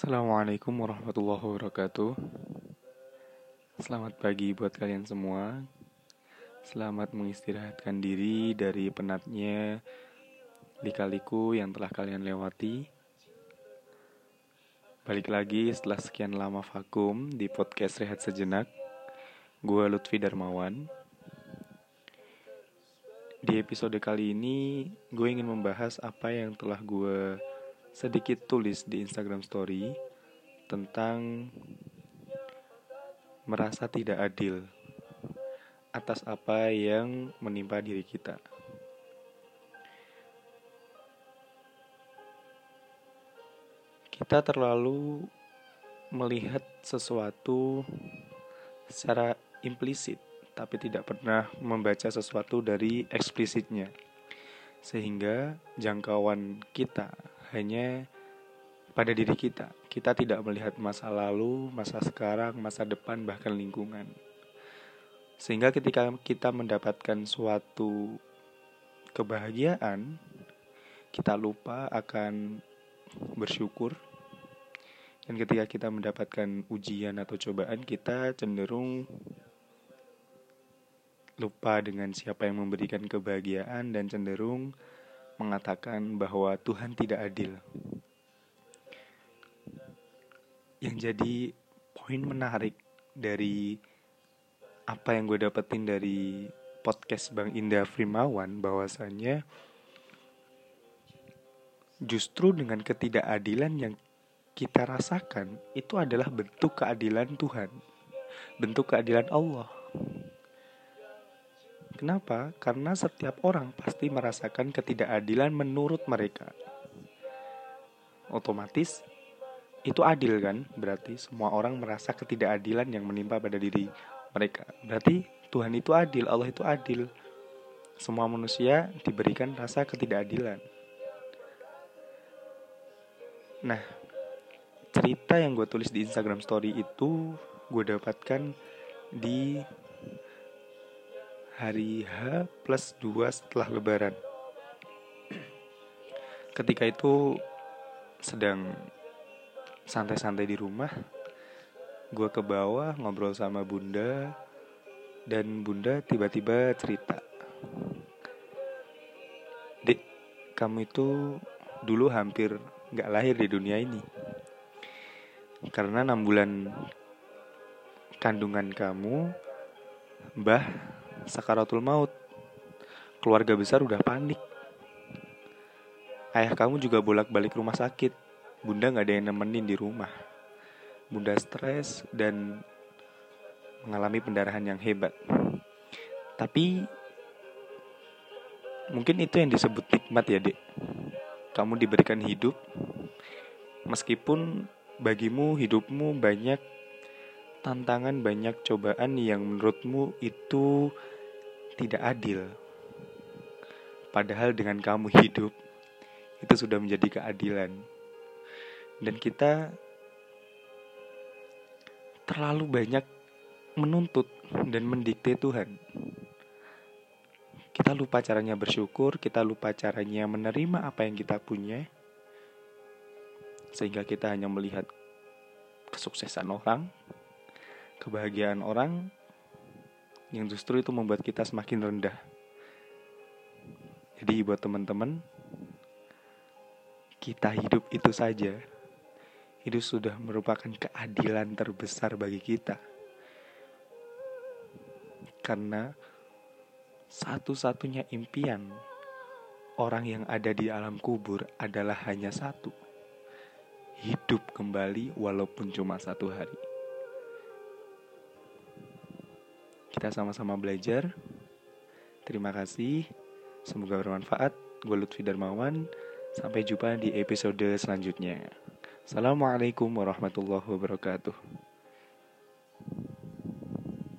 Assalamualaikum warahmatullahi wabarakatuh. Selamat pagi buat kalian semua. Selamat mengistirahatkan diri dari penatnya lika-liku yang telah kalian lewati. Balik lagi setelah sekian lama vakum di podcast Rehat Sejenak. Gue Lutfi Darmawan. Di episode kali ini, gue ingin membahas apa yang telah gue sedikit tulis di Instagram Story tentang merasa tidak adil atas apa yang menimpa diri kita. Kita terlalu melihat sesuatu secara implisit, tapi tidak pernah membaca sesuatu dari eksplisitnya, sehingga jangkauan kita hanya pada diri kita. Kita tidak melihat masa lalu, masa sekarang, masa depan, bahkan lingkungan. Sehingga ketika kita mendapatkan suatu kebahagiaan, kita lupa akan bersyukur. Dan ketika kita mendapatkan ujian atau cobaan, kita cenderung lupa dengan siapa yang memberikan kebahagiaan dan cenderung mengatakan bahwa Tuhan tidak adil. Yang jadi poin menarik dari apa yang gue dapetin dari podcast Bang Indah Frimawan bahwasannya justru dengan ketidakadilan yang kita rasakan itu adalah bentuk keadilan Tuhan, bentuk keadilan Allah. Kenapa? Karena setiap orang pasti merasakan ketidakadilan menurut mereka. Otomatis itu adil kan? Berarti semua orang merasa ketidakadilan yang menimpa pada diri mereka. Berarti Tuhan itu adil, Allah itu adil. Semua manusia diberikan rasa ketidakadilan. Nah, cerita yang gue tulis di Instagram Story itu gue dapatkan di hari H plus 2 setelah lebaran. Ketika itu sedang santai-santai di rumah, gue ke bawah ngobrol sama bunda, dan bunda tiba-tiba cerita. Dek, kamu itu dulu hampir gak lahir di dunia ini. Karena enam bulan kandungan kamu, Mbah sakaratul maut. Keluarga besar udah panik. Ayah kamu juga bolak-balik rumah sakit. Bunda gak ada yang nemenin di rumah. Bunda stres dan mengalami pendarahan yang hebat. Tapi mungkin itu yang disebut nikmat ya dek. Kamu diberikan hidup meskipun bagimu hidupmu banyak tantangan banyak cobaan yang menurutmu itu tidak adil. Padahal dengan kamu hidup itu sudah menjadi keadilan. Dan kita terlalu banyak menuntut dan mendikte Tuhan. Kita lupa caranya bersyukur, kita lupa caranya menerima apa yang kita punya. Sehingga kita hanya melihat kesuksesan orang, kebahagiaan orang, yang justru itu membuat kita semakin rendah. Jadi buat teman-teman, kita hidup itu saja. Itu sudah merupakan keadilan terbesar bagi kita. Karena satu-satunya impian orang yang ada di alam kubur adalah hanya satu. Hidup kembali walaupun cuma satu hari. Kita sama-sama belajar. Terima kasih. Semoga bermanfaat. Gue Lutfi Darmawan. Sampai jumpa di episode selanjutnya. Assalamualaikum warahmatullahi wabarakatuh.